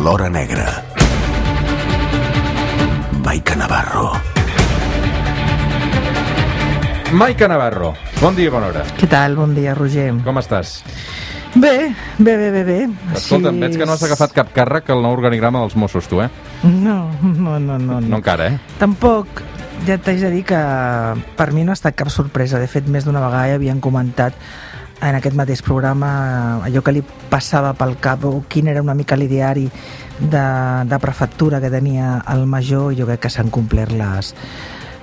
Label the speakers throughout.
Speaker 1: l'hora negra. Maica Navarro.
Speaker 2: Maica Navarro, bon dia i bona hora.
Speaker 3: Què tal? Bon dia, Roger.
Speaker 2: Com estàs?
Speaker 3: Bé, bé, bé, bé, bé.
Speaker 2: Escolta'm, veig que no has agafat cap càrrec al nou organigrama dels Mossos, tu, eh?
Speaker 3: No, no, no, no.
Speaker 2: No encara, eh?
Speaker 3: Tampoc, ja t'haig de dir que per mi no ha estat cap sorpresa. De fet, més d'una vegada ja havien comentat en aquest mateix programa allò que li passava pel cap o quin era una mica l'ideari de, de prefectura que tenia el major i jo crec que s'han complert les,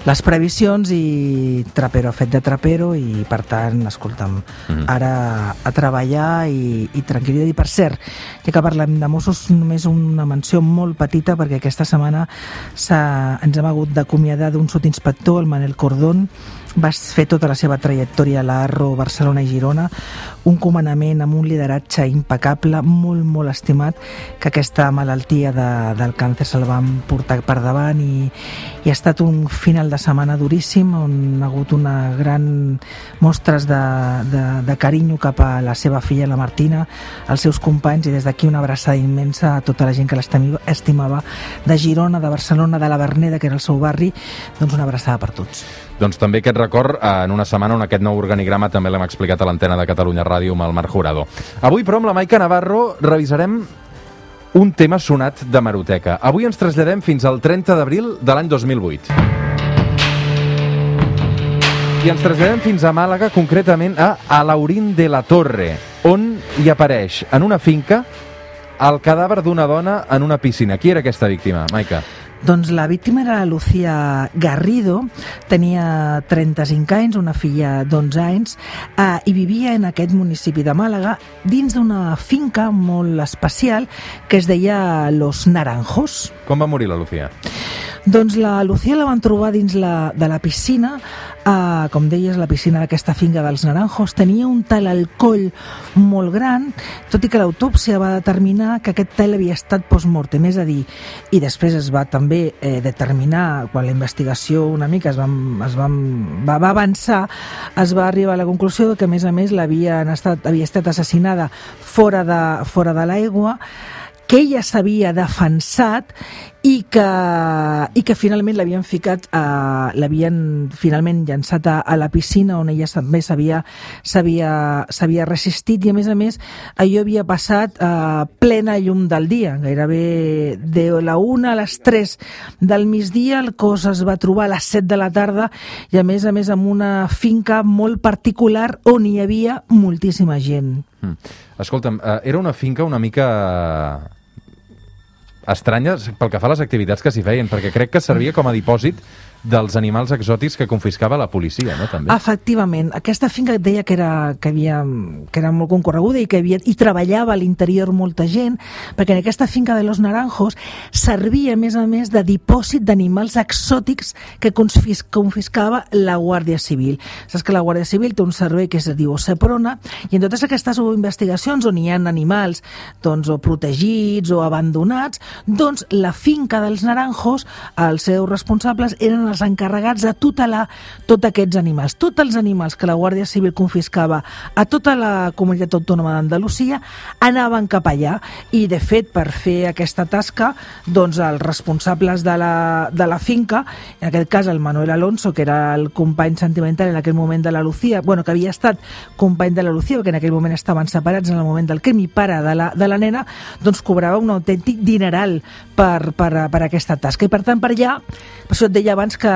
Speaker 3: les previsions i Trapero ha fet de Trapero i per tant, escolta'm,
Speaker 2: Mhm.
Speaker 3: ara a treballar i, i tranquil·litat. I per cert, ja que parlem de Mossos, només una menció molt petita perquè aquesta setmana s'ha- ens hem hagut d'acomiadar d'un sotinspector, el Manel Cordón, va fer tota la seva trajectòria a l'Arro, Barcelona i Girona, un comandament amb un lideratge impecable, molt, molt estimat, que aquesta malaltia de, del càncer se'l van portar per davant i, i ha estat un final de setmana duríssim on ha hagut una gran mostres de, de, de carinyo cap a la seva filla, la Martina, als seus companys i des d'aquí una abraçada immensa a tota la gent que l'estimava estimava de Girona, de Barcelona, de la Verneda, que era el seu barri, doncs una abraçada per tots.
Speaker 2: Doncs també aquest record eh, en una setmana on aquest nou organigrama també l'hem explicat a l'antena de Catalunya Ràdio amb el Marc Jurado. Avui, però, amb la Maica Navarro revisarem un tema sonat de Maroteca. Avui ens traslladem fins al 30 d'abril de l'any 2008. I ens traslladem fins a Màlaga, concretament a Alaurín de la Torre, on hi apareix en una finca el cadàver d'una dona en una piscina. Qui era aquesta víctima, Maica?
Speaker 3: Doncs la víctima era la Lucía Garrido, tenia 35 anys, una filla d'11 anys, eh, i vivia en aquest municipi de Màlaga dins d'una finca molt especial que es deia Los Naranjos.
Speaker 2: Com va morir la Lucía?
Speaker 3: Doncs la Lucía la van trobar dins la, de la piscina, eh, com deies, la piscina d'aquesta finca dels Naranjos, tenia un tal alcohol molt gran, tot i que l'autòpsia va determinar que aquest tal havia estat post-mortem, és a dir, i després es va també eh, determinar, quan la investigació una mica es, va, es va, va, va avançar, es va arribar a la conclusió que, a més a més, estat, havia estat assassinada fora de, fora de l'aigua, que ella s'havia defensat i que, i que finalment l'havien ficat a, l'havien finalment llançat a, a la piscina on ella també s'havia resistit i a més a més allò havia passat a plena llum del dia gairebé de la una a les 3 del migdia el cos es va trobar a les 7 de la tarda i a més a més amb una finca molt particular on hi havia moltíssima gent
Speaker 2: Mm. Escolta'm, eh, era una finca una mica estranya pel que fa a les activitats que s'hi feien, perquè crec que servia com a dipòsit dels animals exòtics que confiscava la policia, no? També.
Speaker 3: Efectivament, aquesta finca deia que era, que, havia, que era molt concorreguda i que havia, i treballava a l'interior molta gent, perquè en aquesta finca de Los Naranjos servia, a més a més, de dipòsit d'animals exòtics que confis, confiscava la Guàrdia Civil. Saps que la Guàrdia Civil té un servei que es diu Seprona, i en totes aquestes investigacions on hi ha animals doncs, o protegits o abandonats, doncs la finca dels Naranjos, els seus responsables eren els encarregats de tutelar tots aquests animals. Tots els animals que la Guàrdia Civil confiscava a tota la comunitat autònoma d'Andalusia anaven cap allà i, de fet, per fer aquesta tasca, doncs els responsables de la, de la finca, en aquest cas el Manuel Alonso, que era el company sentimental en aquell moment de la Lucía, bueno, que havia estat company de la Lucía, perquè en aquell moment estaven separats en el moment del crim i pare de la, de la nena, doncs cobrava un autèntic dineral per, per, per aquesta tasca. I per tant, per allà, per això et deia abans que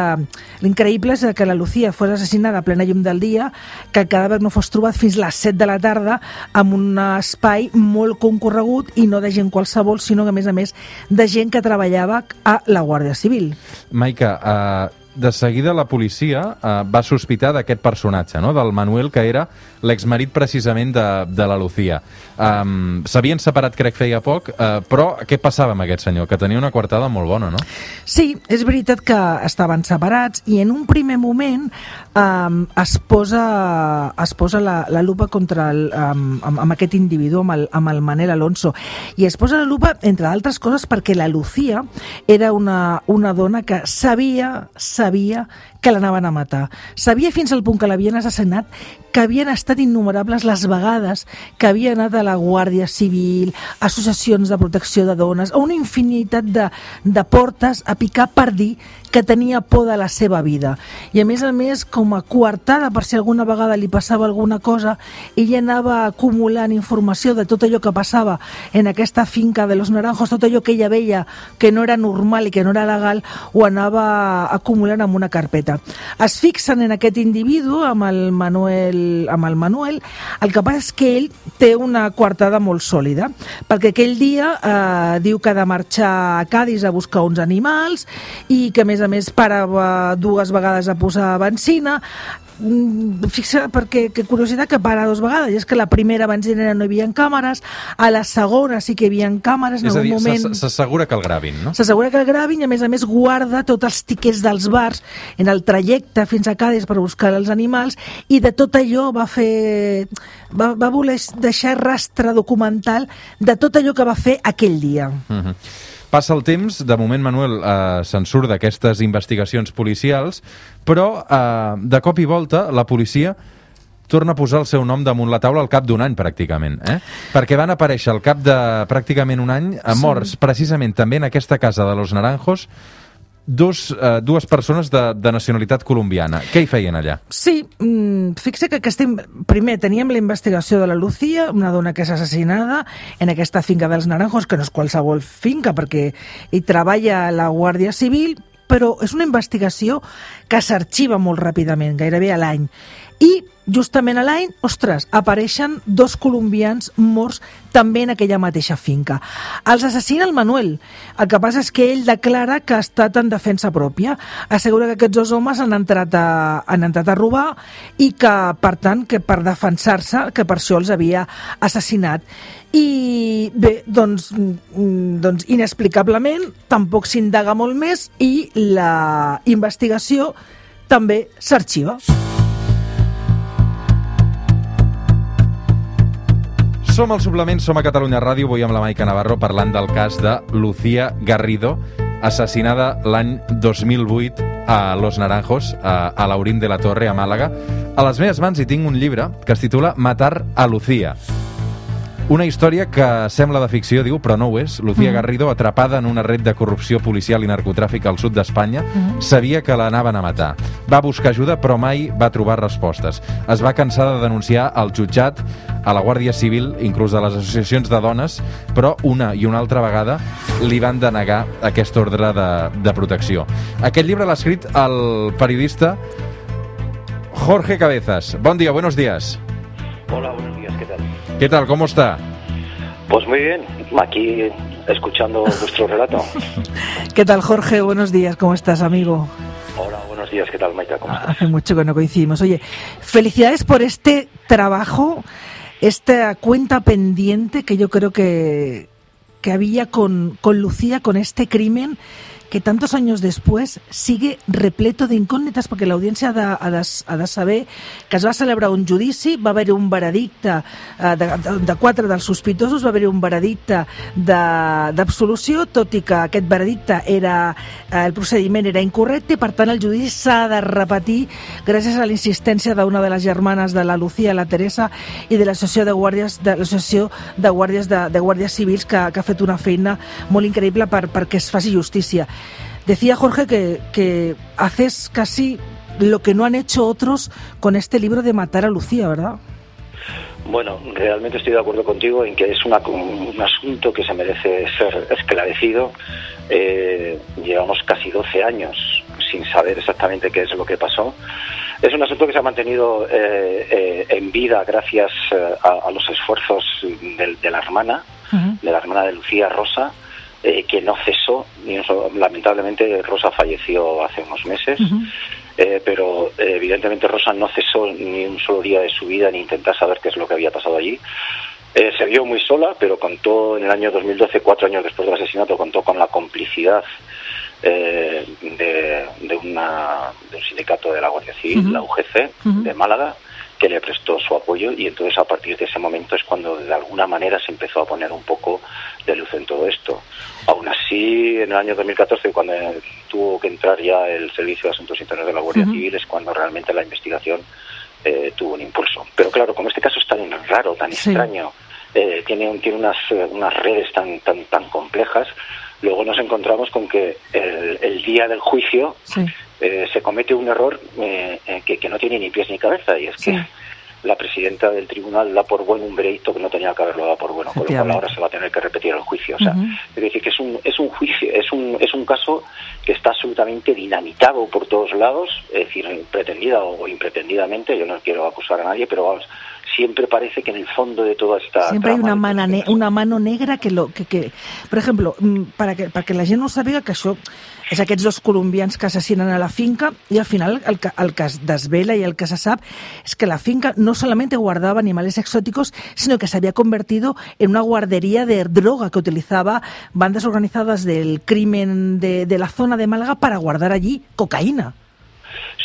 Speaker 3: l'increïble és que la Lucía fos assassinada a plena llum del dia, que el cadàver no fos trobat fins les 7 de la tarda en un espai molt concorregut i no de gent qualsevol, sinó que a més a més de gent que treballava a la Guàrdia Civil.
Speaker 2: Maica, eh, de seguida la policia eh, va sospitar d'aquest personatge, no? del Manuel, que era l'exmarit precisament de, de la Lucía. Um, S'havien separat, crec, feia poc, uh, però què passava amb aquest senyor? Que tenia una coartada molt bona, no?
Speaker 3: Sí, és veritat que estaven separats i en un primer moment um, es posa, es posa la, la lupa contra el, um, amb, amb aquest individu, amb el, amb el Manel Alonso. I es posa la lupa, entre altres coses, perquè la Lucía era una, una dona que sabia, sabia sabía que l'anaven a matar. Sabia fins al punt que l'havien assassinat que havien estat innumerables les vegades que havia anat a la Guàrdia Civil, associacions de protecció de dones, a una infinitat de, de portes a picar per dir que tenia por de la seva vida. I a més a més, com a coartada per si alguna vegada li passava alguna cosa, ella anava acumulant informació de tot allò que passava en aquesta finca de los Naranjos, tot allò que ella veia que no era normal i que no era legal, ho anava acumulant en una carpeta. Es fixen en aquest individu, amb el Manuel, amb el Manuel, el que passa és que ell té una coartada molt sòlida, perquè aquell dia eh, diu que ha de marxar a Cádiz a buscar uns animals i que a més a més parava dues vegades a posar benzina fixa, perquè que curiositat que para dues vegades, i és que la primera benzinera no hi havia càmeres, a la segona sí que hi havia càmeres, en
Speaker 2: és
Speaker 3: algun
Speaker 2: a dir,
Speaker 3: moment...
Speaker 2: s'assegura que el gravin, no?
Speaker 3: S'assegura que el gravin i a més a més guarda tots els tiquets dels bars en el trajecte fins a Cádiz per buscar els animals i de tot allò va fer... va, va voler deixar rastre documental de tot allò que va fer aquell dia.
Speaker 2: Uh -huh. Passa el temps, de moment Manuel eh, se'n surt d'aquestes investigacions policials, però eh, de cop i volta la policia torna a posar el seu nom damunt la taula al cap d'un any, pràcticament. Eh? Perquè van aparèixer al cap de pràcticament un any a morts, sí. precisament també en aquesta casa de Los Naranjos, dos, eh, dues persones de, de nacionalitat colombiana. Què hi feien allà?
Speaker 3: Sí, mm, fixa que, que estem... Primer, teníem la investigació de la Lucía, una dona que és assassinada en aquesta finca dels Naranjos, que no és qualsevol finca, perquè hi treballa la Guàrdia Civil, però és una investigació que s'arxiva molt ràpidament, gairebé a l'any. I justament a l'any, ostres, apareixen dos colombians morts també en aquella mateixa finca. Els assassina el Manuel. El que passa és que ell declara que ha estat en defensa pròpia. Assegura que aquests dos homes han entrat a, han entrat a robar i que, per tant, que per defensar-se, que per això els havia assassinat. I bé, doncs, doncs inexplicablement, tampoc s'indaga molt més i la investigació també s'arxiva.
Speaker 2: Som al suplement, som a Catalunya Ràdio, avui amb la Maica Navarro parlant del cas de Lucía Garrido, assassinada l'any 2008 a Los Naranjos, a, a l'Aurín de la Torre, a Màlaga. A les meves mans hi tinc un llibre que es titula Matar a Lucía. Una història que sembla de ficció, diu, però no ho és. Lucía mm. Garrido, atrapada en una red de corrupció policial i narcotràfic al sud d'Espanya, mm. sabia que l'anaven a matar. Va buscar ajuda, però mai va trobar respostes. Es va cansar de denunciar al jutjat, a la Guàrdia Civil, inclús a les associacions de dones, però una i una altra vegada li van denegar aquest ordre de, de protecció. Aquest llibre l'ha escrit el periodista Jorge Cabezas. Bon dia, buenos días.
Speaker 4: Hola, buenos días, ¿qué tal?
Speaker 2: ¿Cómo está?
Speaker 4: Pues muy bien, aquí escuchando vuestro relato.
Speaker 3: ¿Qué tal, Jorge? Buenos días, ¿cómo estás, amigo?
Speaker 4: Hola, buenos días, ¿qué tal, Maika? ¿Cómo estás?
Speaker 3: Hace mucho que no coincidimos. Oye, felicidades por este trabajo, esta cuenta pendiente que yo creo que, que había con, con Lucía, con este crimen que tantos años después sigue repleto d'incògnites perquè l'audiència ha, de, ha, de, ha de saber que es va celebrar un judici, va haver un veredicte eh, de, de, de quatre dels sospitosos, va haver un veredicte d'absolució, tot i que aquest veredicte era, eh, el procediment era incorrecte per tant el judici s'ha de repetir gràcies a la insistència d'una de les germanes de la Lucía, la Teresa i de l'associació de guàrdies de l'associació de guàrdies de, de guàrdies civils que, que ha fet una feina molt increïble per, perquè es faci justícia. Decía Jorge que, que haces casi lo que no han hecho otros con este libro de Matar a Lucía, ¿verdad?
Speaker 4: Bueno, realmente estoy de acuerdo contigo en que es una, un asunto que se merece ser esclarecido. Eh, llevamos casi 12 años sin saber exactamente qué es lo que pasó. Es un asunto que se ha mantenido eh, eh, en vida gracias a, a, los esfuerzos de, de la hermana, uh -huh. de la hermana de Lucía Rosa, eh, que no cesó. Lamentablemente Rosa falleció hace unos meses, uh -huh. eh, pero eh, evidentemente Rosa no cesó ni un solo día de su vida ni intentar saber qué es lo que había pasado allí. Eh, se vio muy sola, pero contó en el año 2012, cuatro años después del asesinato, contó con la complicidad eh, de, de, una, de, un sindicato de la Guardia Civil, uh -huh. la UGC, uh -huh. de Málaga, que le prestó su apoyo y entonces a partir de ese momento es cuando de alguna manera se empezó a poner un poco de luz en todo esto. Aún así, en el año 2014, cuando tuvo que entrar ya el Servicio de Asuntos Internos de la Guardia Civil, es cuando realmente la investigación eh, tuvo un impulso. Pero claro, como este caso es tan raro, tan extraño, eh, tiene, tiene unas, eh, unas redes tan, tan, tan complejas, luego nos encontramos con que el, día del juicio se comete un error que, que, no tiene ni pies ni cabeza, y es que la presidenta del tribunal da por bueno un veredicto que no tenía que haberlo dado por bueno, con lo cual ahora se va a tener que repetir el juicio. O sea, es decir, que es un, es un juicio, es un, es un caso que está absolutamente dinamitado por todos lados, es decir, pretendida o impretendidamente, yo no quiero acusar a nadie, pero vamos, siempre parece que en el fondo de toda esta
Speaker 3: siempre hay una mano una mano negra que lo que, que por ejemplo mm, para que para que la gent no sàpiga que això és aquests dos colombians que assassinen a la finca i al final el que, el que es desvela i el que se sap és que la finca no solamente guardaba animales exóticos, sino que se había convertido en una guardería de droga que utilizaba bandas organizadas del crimen de, de la zona de Málaga para guardar allí cocaína.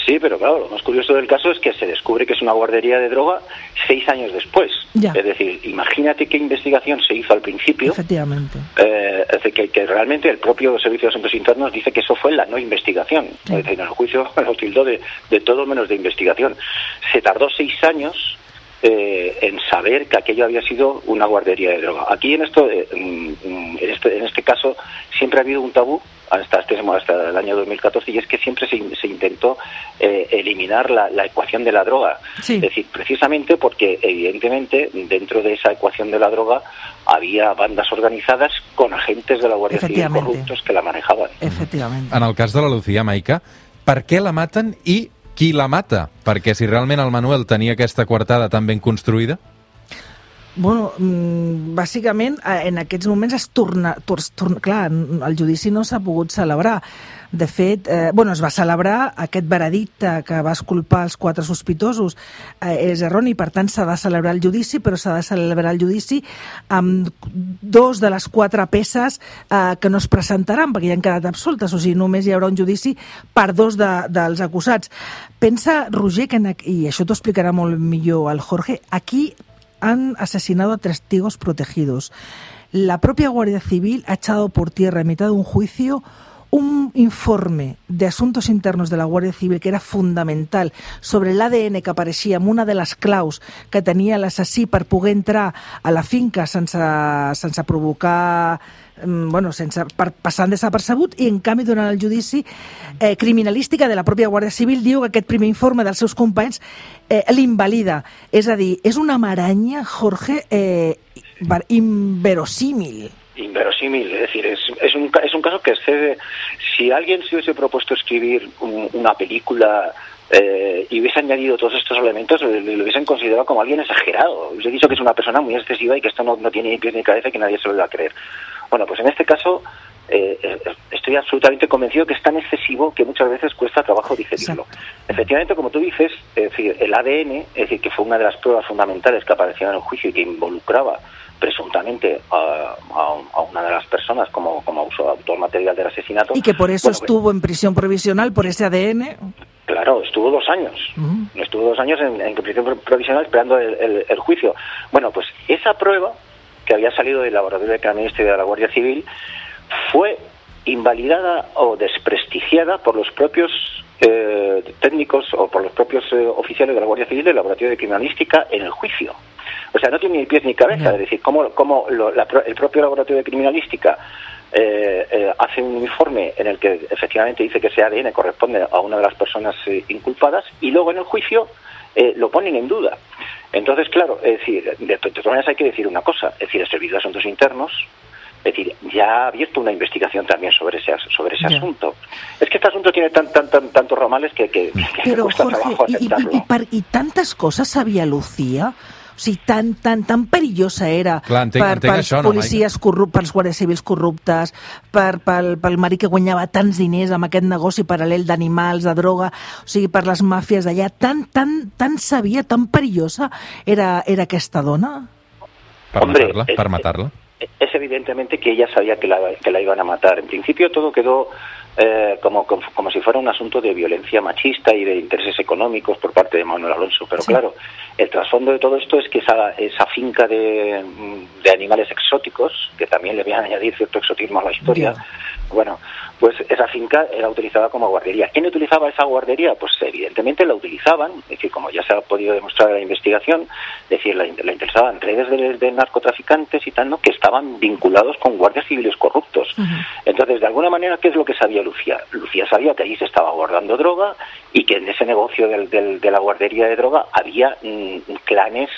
Speaker 4: Sí, pero claro, lo más curioso del caso es que se descubre que es una guardería de droga seis años después. Es decir, imagínate qué investigación se hizo al principio.
Speaker 3: Efectivamente.
Speaker 4: Eh, que, que, realmente el propio Servicio de Asuntos Internos dice que eso fue la no investigación. Es decir, en el juicio lo tildó de, de todo menos de investigación. Se tardó seis años eh, en saber que aquello había sido una guardería de droga. Aquí en esto, eh, en, este, en este caso, siempre ha habido un tabú hasta, este, hasta el año 2014 y es que siempre se, se intentó eh, eliminar la, la, ecuación de la droga. Es decir, precisamente porque evidentemente dentro de esa ecuación de la droga había bandas organizadas con agentes de la Guardia Civil corruptos que la manejaban.
Speaker 3: Efectivamente.
Speaker 2: En el cas de la Lucía Maica, per què la maten i qui la mata? Perquè si realment el Manuel tenia aquesta coartada tan ben construïda...
Speaker 3: Bueno, mm, bàsicament eh, en aquests moments es torna, torna clar, el judici no s'ha pogut celebrar de fet, eh, bueno, es va celebrar aquest veredicte que va esculpar els quatre sospitosos. Eh, és erroni, per tant s'ha de celebrar el judici, però s'ha de celebrar el judici amb dos de les quatre peces eh, que no es presentaran, perquè ja han quedat absoltes, o sigui, només hi haurà un judici per dos de, dels acusats. Pensa, Roger, que en, i això t'ho explicarà molt millor el Jorge, aquí han asesinado a testigos protegidos. La propia Guardia Civil ha echado por tierra en mitad de un juicio un informe de Asuntos Internos de la Guàrdia Civil que era fundamental sobre l'ADN que apareixia amb una de les claus que tenia l'assassí per poder entrar a la finca sense, sense provocar bueno, sense, per, passant desapercebut i en canvi durant el judici eh, criminalística de la pròpia Guàrdia Civil diu que aquest primer informe dels seus companys eh, l'invalida. És a dir, és una maranya, Jorge, eh, inverosímil.
Speaker 4: Inverosímil, es decir, es, es, un, es un caso que excede. Si alguien se hubiese propuesto escribir un, una película eh, y hubiese añadido todos estos elementos, lo, lo, hubiesen considerado como alguien exagerado. Hubiese dicho que es una persona muy excesiva y que esto no, no tiene ni pies ni cabeza y que nadie se lo iba a creer. Bueno, pues en este caso eh, eh, estoy absolutamente convencido que es tan excesivo que muchas veces cuesta trabajo digerirlo. Exacto. Efectivamente, como tú dices, es decir, el ADN, es decir, que fue una de las pruebas fundamentales que aparecieron en el juicio y que involucraba presuntamente a, a, a, una de las personas como, como autor material del asesinato.
Speaker 3: Y que por eso bueno, estuvo en prisión provisional por ese ADN.
Speaker 4: Claro, estuvo dos años. Uh -huh. Estuvo dos años en, en, prisión provisional esperando el, el, el, juicio. Bueno, pues esa prueba que había salido del laboratorio de criminalística de la Guardia Civil fue invalidada o desprestigiada por los propios eh, técnicos o por los propios eh, oficiales de la Guardia Civil del laboratorio de criminalística en el juicio. O sea, no tiene ni pies ni cabeza. Es decir, cómo, cómo lo, la, el propio laboratorio de criminalística eh, eh, hace un informe en el que efectivamente dice que ese ADN corresponde a una de las personas eh, inculpadas y luego en el juicio eh, lo ponen en duda. Entonces, claro, es decir, de, todas maneras hay que decir una cosa, es decir, el Servicio de Asuntos Internos es decir, ya ha abierto una investigación también sobre ese, sobre ese asunto. Es que este asunto tiene tan, tan, tan, tantos ramales que, que, que
Speaker 3: Pero,
Speaker 4: cuesta
Speaker 3: Jorge,
Speaker 4: trabajo
Speaker 3: y,
Speaker 4: aceptarlo.
Speaker 3: Y, y, tantes coses sabia Lucía? O sigui, tan, tan, tan perillosa era
Speaker 2: Clar, entenc,
Speaker 3: per,
Speaker 2: entenc
Speaker 3: pels
Speaker 2: això, no,
Speaker 3: policies corruptes, pels guàrdies civils corruptes, per, pel, pel marit que guanyava tants diners amb aquest negoci paral·lel d'animals, de droga, o sigui, per les màfies d'allà. Tan, tan, tan sabia, tan perillosa era, era aquesta dona?
Speaker 2: Per matar-la, per matar-la
Speaker 4: es evidentemente que ella sabía que la, que la iban a matar. En principio todo quedó eh, como, como, como, si fuera un asunto de violencia machista y de intereses económicos por parte de Manuel Alonso. Pero
Speaker 3: Sí.
Speaker 4: claro, el trasfondo de todo esto es que esa, esa finca de, de animales exóticos, que también le voy a añadir cierto exotismo a la historia, bueno, pues esa finca era utilizada como guardería. ¿Quién utilizaba esa guardería? Pues evidentemente la utilizaban, es decir, como ya se ha podido demostrar en la investigación, es decir, la, la interesaban redes de, de narcotraficantes y tal, ¿no? que estaban vinculados con guardias civiles corruptos. Entonces, de alguna manera, ¿qué es lo que sabía Lucía? Lucía sabía que allí se estaba guardando droga y que en ese negocio del- del- de la guardería de droga había mm, clanes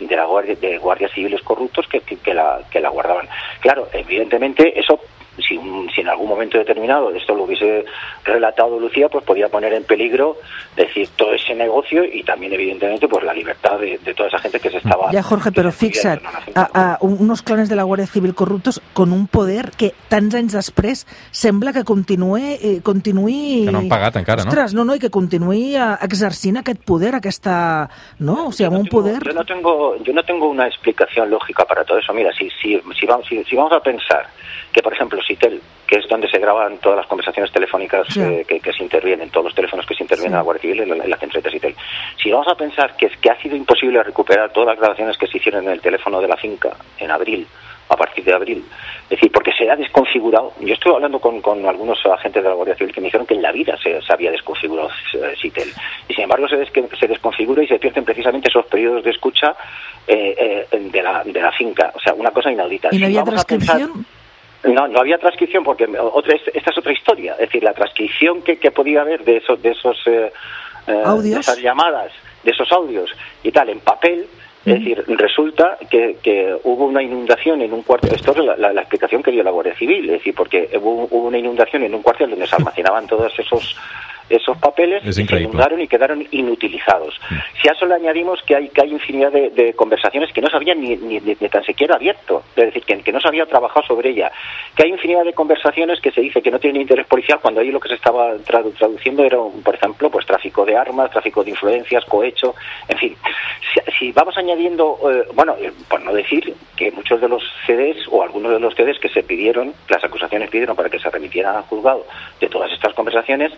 Speaker 4: de la guardia, de guardias civiles corruptos que, que, que la, que la guardaban. Claro, evidentemente eso si, un- si en algún momento determinado esto lo hubiese relatado Lucía, pues podía poner en peligro, decir, todo ese negocio y también evidentemente pues la libertad de, de toda esa gente que se estaba
Speaker 3: Ja, Jorge,
Speaker 4: podía
Speaker 3: fixa't,
Speaker 4: a
Speaker 3: unos clanes de la Guàrdia Civil corruptos con un poder que tants anys després sembla que continuï... Eh, continuï...
Speaker 2: Que no han pagat encara, no?
Speaker 3: Ostres, no, no, i que continuï eh, exercint aquest poder, aquesta... No? O sigui, amb un
Speaker 4: tengo-
Speaker 3: poder...
Speaker 4: Yo no tengo, yo no tengo una explicación lógica para todo eso. Mira, si, si, si, vamos, si, si vamos a pensar que, por ejemplo, Sitel, que es donde se graban todas las conversaciones telefónicas
Speaker 3: Sí.
Speaker 4: eh, que, que se intervienen, todos los teléfonos que se intervienen
Speaker 3: Sí.
Speaker 4: en la Guardia Civil, en la, en la central de Sitel, si vamos a pensar que, que ha sido imposible recuperar todas las grabaciones que se hicieron en el teléfono de la finca en abril, a partir de abril, es decir, porque se ha desconfigurado. Yo estoy hablando con, con algunos agentes de la Guardia Civil que me dijeron que en la vida se, se había desconfigurado eh, Sitel. Y sin embargo se, des- que se desconfigura y se pierden precisamente esos periodos de escucha eh, eh, de, la, de la finca. O sea, una cosa inaudita.
Speaker 3: I no
Speaker 4: Si
Speaker 3: hi
Speaker 4: no, no había transcripción porque otra, esta es otra historia. Es decir, la transcripción que, que podía haber de esos, de esos eh, eh,
Speaker 3: Audios.
Speaker 4: de esas llamadas, de esos audios y tal en papel. Es decir, resulta que, que hubo una inundación en un cuartel. Esto es la, la- la explicación que dio la Guardia Civil. Es decir, porque hubo, hubo una inundación en un cuartel donde se almacenaban todos esos esos papeles
Speaker 2: Es
Speaker 4: se inundaron y quedaron inutilizados. Si a eso le añadimos que hay que hay infinidad de, de conversaciones que no se habían ni, ni- ni tan siquiera abierto, es decir, que, que no se había trabajado sobre ella, que hay infinidad de conversaciones que se dice que no tienen interés policial cuando ahí lo que se estaba tradu- traduciendo era, por ejemplo, pues tráfico de armas, tráfico de influencias, cohecho, en fin. Si, si vamos añadiendo, eh, bueno, eh, por no decir que muchos de los CDs o algunos de los CDs que se pidieron, las acusaciones pidieron para que se remitieran al juzgado de todas estas conversaciones,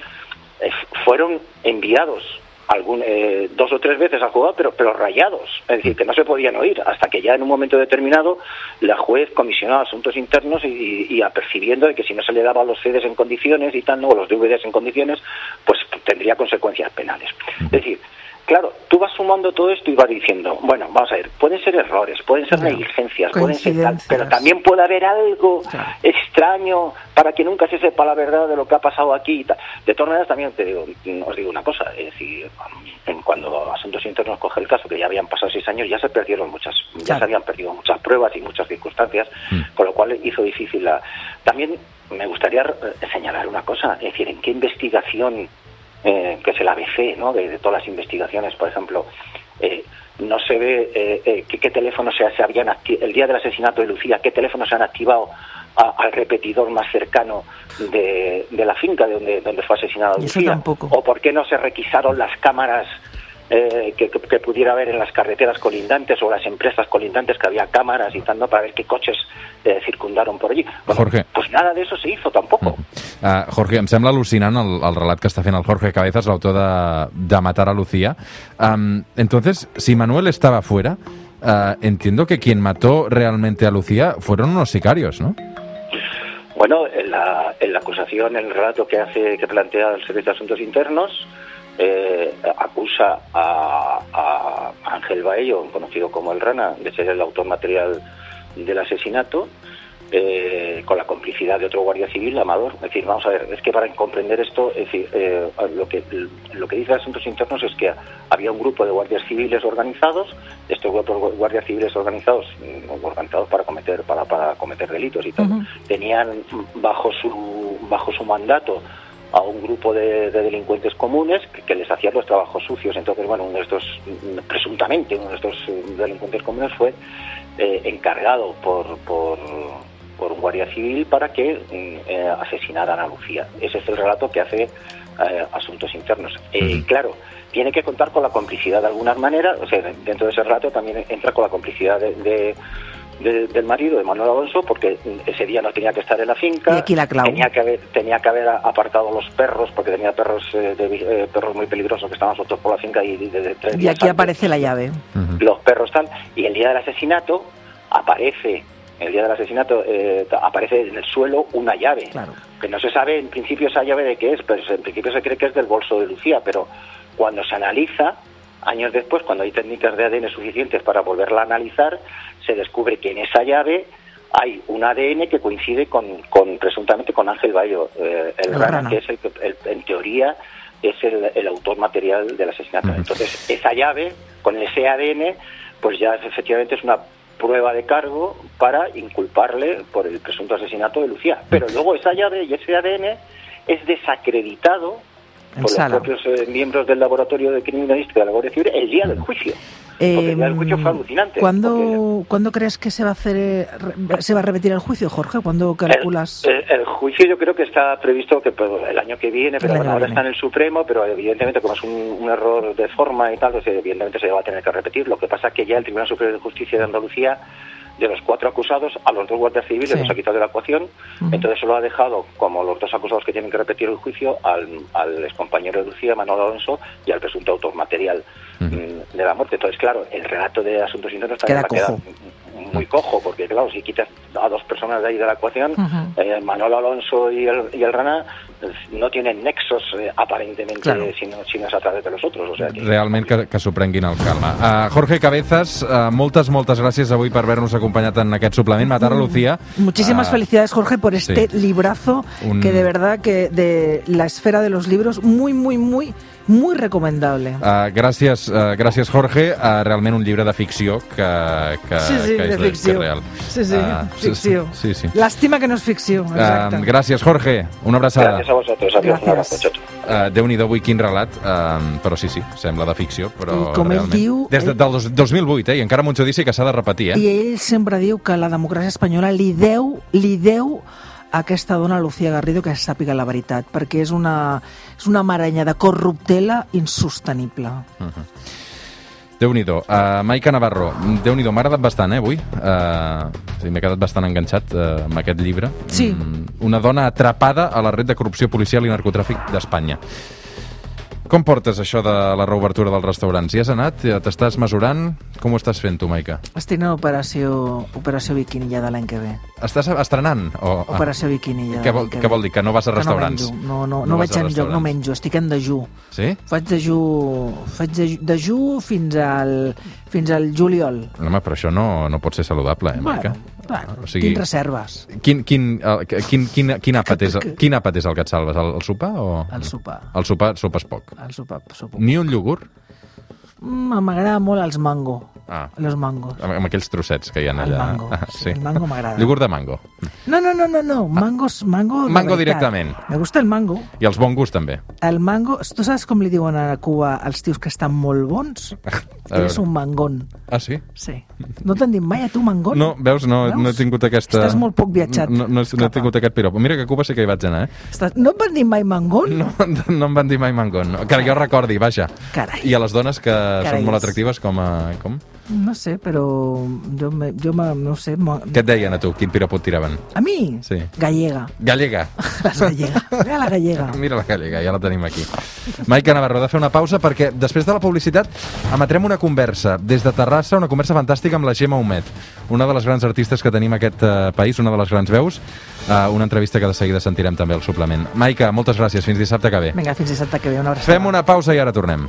Speaker 4: fueron enviados algún, eh, dos o tres veces al juzgado, pero, pero rayados, es decir, que no se podían oír, hasta que ya en un momento determinado la juez comisionó asuntos internos y, y apercibiendo de que si no se le daban los CDs en condiciones y tal, no, o los DVDs en condiciones, pues tendría consecuencias penales. Es decir, Claro, tú vas sumando todo esto y vas diciendo, bueno, vamos a ver, pueden ser errores, pueden ser negligencias, pueden ser pero también puede haber algo
Speaker 3: Claro.
Speaker 4: extraño para que nunca se sepa la verdad de lo que ha pasado aquí y tal. De todas maneras, también te digo, os digo una cosa, es decir, cuando Asuntos Internos coge el caso, que ya habían pasado seis años, ya se perdieron muchas, ya
Speaker 3: Claro.
Speaker 4: se habían perdido muchas pruebas y muchas circunstancias, con lo cual hizo difícil la... También me gustaría eh, señalar una cosa, es decir, en qué investigación eh, que es el ABC, ¿no? De, de todas las investigaciones, por ejemplo, eh, no se ve eh, eh, qué, qué teléfonos se, se habían el día del asesinato de Lucía, qué teléfonos se han activado a- al repetidor más cercano de, de la finca de donde, donde fue asesinada
Speaker 3: eso
Speaker 4: Lucía,
Speaker 3: tampoco.
Speaker 4: o por qué no se requisaron las cámaras eh, que, que- pudiera haber en las carreteras colindantes o las empresas colindantes que había cámaras y tal, ¿no? para ver qué coches eh, circundaron por allí. Bueno,
Speaker 2: Jorge.
Speaker 4: Pues nada de eso se hizo tampoco.
Speaker 2: Uh, Jorge, em sembla al·lucinant el, el relat que està fent el Jorge Cabezas, l'autor de, de Matar a Lucía. Um, entonces, si Manuel estaba fuera, uh, entiendo que quien mató realmente a Lucía fueron unos sicarios, ¿no?
Speaker 4: Bueno, en la, en la acusación, en el relato que hace, que plantea el Servicio de Asuntos Internos, eh, acusa a, a Ángel Baello, conocido como el Rana, de ser el autor material del asesinato, eh, con la complicidad de otro guardia civil, Amador. Es decir, vamos a ver, es que para comprender esto, es decir, eh, lo que lo que dice Asuntos Internos es que había un grupo de guardias civiles organizados, estos grupos de guardias civiles organizados, mm, organizados para cometer para, para cometer delitos y tal, tenían bajo su bajo su mandato a un grupo de, de delincuentes comunes que, que les hacían los trabajos sucios. Entonces, bueno, uno de estos, presuntamente, uno de estos eh, delincuentes comunes fue eh, encargado por, por, por un guardia civil para que mm, eh, asesinaran a Lucía. Ese es el relato que hace eh, Asuntos Internos. Eh, Claro, tiene que contar con la complicidad de alguna manera, o sea, dentro de ese relato también entra con la complicidad de, de, de- del marido, de Manuel Alonso, porque ese día no tenía que estar en la finca.
Speaker 3: Y aquí la clau.
Speaker 4: Tenía que haber, tenía que haber apartado los perros, porque tenía perros eh, de eh, perros muy peligrosos que estaban sueltos por la finca y de, de tres
Speaker 3: Y
Speaker 4: días
Speaker 3: aquí
Speaker 4: antes
Speaker 3: aparece la llave.
Speaker 4: Los perros están y el día del asesinato aparece el día del asesinato eh, aparece en el suelo una llave
Speaker 3: Claro.
Speaker 4: que no se sabe en principio esa llave de qué es pero en principio se cree que es del bolso de Lucía pero cuando se analiza años después cuando hay técnicas de ADN suficientes para volverla a analizar se descubre que en esa llave hay un ADN que coincide con, con presuntamente con Ángel Bayo eh, el,
Speaker 3: El
Speaker 4: rana, que es el que el- en teoría es el, el autor material del asesinato. Entonces, esa llave, con ese ADN, pues ya efectivamente es una prueba de cargo para inculparle por el presunto asesinato de Lucía. Pero luego esa llave y ese ADN es desacreditado por los propios eh, miembros del laboratorio de criminalística de la Guardia Civil el día del juicio. Porque el juicio fue alucinante.
Speaker 3: ¿cuándo,
Speaker 4: porque-
Speaker 3: ¿Cuándo crees que se va a hacer eh, se va a repetir el juicio, Jorge? ¿Cuándo calculas?
Speaker 4: El, el- el juicio yo creo que está previsto que pues, el año que viene, pero bueno, ahora está en el Supremo, pero evidentemente como es un, un error de forma y tal, pues evidentemente se va a tener que repetir. Lo que pasa es que ya el Tribunal Superior de Justicia de Andalucía, de los cuatro acusados, a los dos guardias civiles
Speaker 3: Sí.
Speaker 4: los ha quitado de la ecuación,
Speaker 3: Ujú.
Speaker 4: entonces solo ha dejado como los dos acusados que tienen que repetir el juicio al, al excompañero de Lucía, Manuel Alonso, y al presunto autor material de la muerte. Entonces, claro, el relato de asuntos internos
Speaker 3: Queda
Speaker 4: también va a quedar muy cojo, porque claro, si quitas a dos personas de ahí de la ecuación,
Speaker 3: Ujú.
Speaker 4: eh, Manuel Alonso y el, y el Rana pues, no tienen nexos eh, aparentemente
Speaker 3: Claro.
Speaker 4: si, no, si no és a través de los otros. O sea que,
Speaker 2: Realment que, que s'ho prenguin al calma. Uh, Jorge Cabezas, uh, moltes, moltes gràcies avui per haver-nos acompanyat en aquest suplement. Matar a Lucía.
Speaker 3: Muchísimas
Speaker 2: Ah,
Speaker 3: felicidades, Jorge, por este
Speaker 2: sí.
Speaker 3: librazo
Speaker 2: Un-
Speaker 3: que de verdad que de la esfera de los libros, muy, muy, muy, muy recomendable.
Speaker 2: Uh, gràcies, uh, gràcies Jorge. Uh, realment un llibre de ficció que, que,
Speaker 3: sí, sí,
Speaker 2: que, és,
Speaker 3: de
Speaker 2: que és
Speaker 3: ficció.
Speaker 2: real.
Speaker 3: Sí, sí,
Speaker 2: Uh,
Speaker 3: ficció.
Speaker 2: Sí, sí.
Speaker 3: Lástima que no es ficció, exacte.
Speaker 2: Uh, gràcies, Jorge. Una abraçada.
Speaker 4: Gracias a vosotros. Adiós. Un
Speaker 3: Gracias.
Speaker 4: abrazo. Chao, chao.
Speaker 2: Uh, Déu-n'hi-do avui quin relat, uh, però sí, sí, sembla de ficció, però
Speaker 3: I com ell
Speaker 2: realment...
Speaker 3: diu,
Speaker 2: Des de,
Speaker 3: ell-
Speaker 2: del dos, 2008, eh, i encara un judici que s'ha de repetir, eh?
Speaker 3: I ell sempre diu que la democràcia espanyola li deu, li deu aquesta dona, Lucía Garrido, que sàpiga la veritat, perquè és una, és una maranya de corruptela insostenible.
Speaker 2: Déu-n'hi-do. Uh, Maica Navarro, Déu-n'hi-do, m'ha agradat bastant, eh, avui. Uh, sí, M'he quedat bastant enganxat uh, amb aquest llibre.
Speaker 3: Sí.
Speaker 2: Mm, una dona atrapada a la red de corrupció policial i narcotràfic d'Espanya. Com portes això de la reobertura dels restaurants? Hi has anat? T'estàs mesurant? Com ho estàs fent, tu, Maica?
Speaker 3: Estic en operació, operació biquini ja de l'any que ve.
Speaker 2: Estàs estrenant? O,
Speaker 3: Operació biquini ja
Speaker 2: Què vol,
Speaker 3: que
Speaker 2: què vol dir? Que no vas a restaurants?
Speaker 3: No, no, no,
Speaker 2: No
Speaker 3: no, vaig enlloc, no menjo, estic en dejú.
Speaker 2: Sí?
Speaker 3: Faig dejú, faig dejú, dejú fins al, fins al juliol.
Speaker 2: No, home, però això no, no pot ser saludable, eh, Maica?
Speaker 3: bueno,
Speaker 2: O sigui-
Speaker 3: tinc reserves.
Speaker 2: Quin, quin, el, quin, quin, quin, àpat és, quin àpat és el que et salves? El, el sopar o...?
Speaker 3: El sopar.
Speaker 2: El sopar sopes poc.
Speaker 3: El sopar, sopar.
Speaker 2: Ni un iogurt?
Speaker 3: Mm, M'agrada molt els mango.
Speaker 2: Ah,
Speaker 3: Los mangos.
Speaker 2: amb, amb aquells trossets que hi ha
Speaker 3: El
Speaker 2: allà.
Speaker 3: mango,
Speaker 2: Ah,
Speaker 3: sí, el mango m'agrada.
Speaker 2: Iogurt de mango.
Speaker 3: No, no, no, no, no. Mangos, mango. de
Speaker 2: Mango directament.
Speaker 3: Me gusta el mango.
Speaker 2: I els bongos també.
Speaker 3: El mango, tu saps com li diuen a Cuba als tios que estan molt bons? Eres
Speaker 2: veure.
Speaker 3: un mangón.
Speaker 2: Ah, sí?
Speaker 3: Sí. No t'han dit mai a tu mangón?
Speaker 2: No, veus, no,
Speaker 3: Veus?
Speaker 2: no he tingut aquesta...
Speaker 3: Estàs molt poc viatjat.
Speaker 2: No, no, no he tingut aquest piropo. Mira que a Cuba sí que hi vaig anar, eh?
Speaker 3: Estàs... No et van dir mai mangón?
Speaker 2: No, no em van dir mai mangón. No. Que jo recordi, vaja.
Speaker 3: Carai.
Speaker 2: I a les dones que
Speaker 3: Carai.
Speaker 2: són molt atractives, com a... Com?
Speaker 3: No sé, però jo, me, jo me, no sé... mo-
Speaker 2: Què et deien a tu? Quin piropo et tiraven?
Speaker 3: A mi?
Speaker 2: Sí.
Speaker 3: Gallega.
Speaker 2: Gallega.
Speaker 3: Les gallega. Mira la gallega.
Speaker 2: Mira la gallega, ja la tenim aquí. Maica Navarro, de fer una pausa perquè després de la publicitat emetrem una conversa des de Terrassa, una conversa fantàstica amb la Gemma Humet, una de les grans artistes que tenim a aquest uh, país, una de les grans veus, uh, una entrevista que de seguida sentirem també al suplement. Maica, moltes gràcies, fins dissabte que ve.
Speaker 3: Vinga, fins dissabte que ve. Una abraçada.
Speaker 2: Fem una pausa i ara tornem.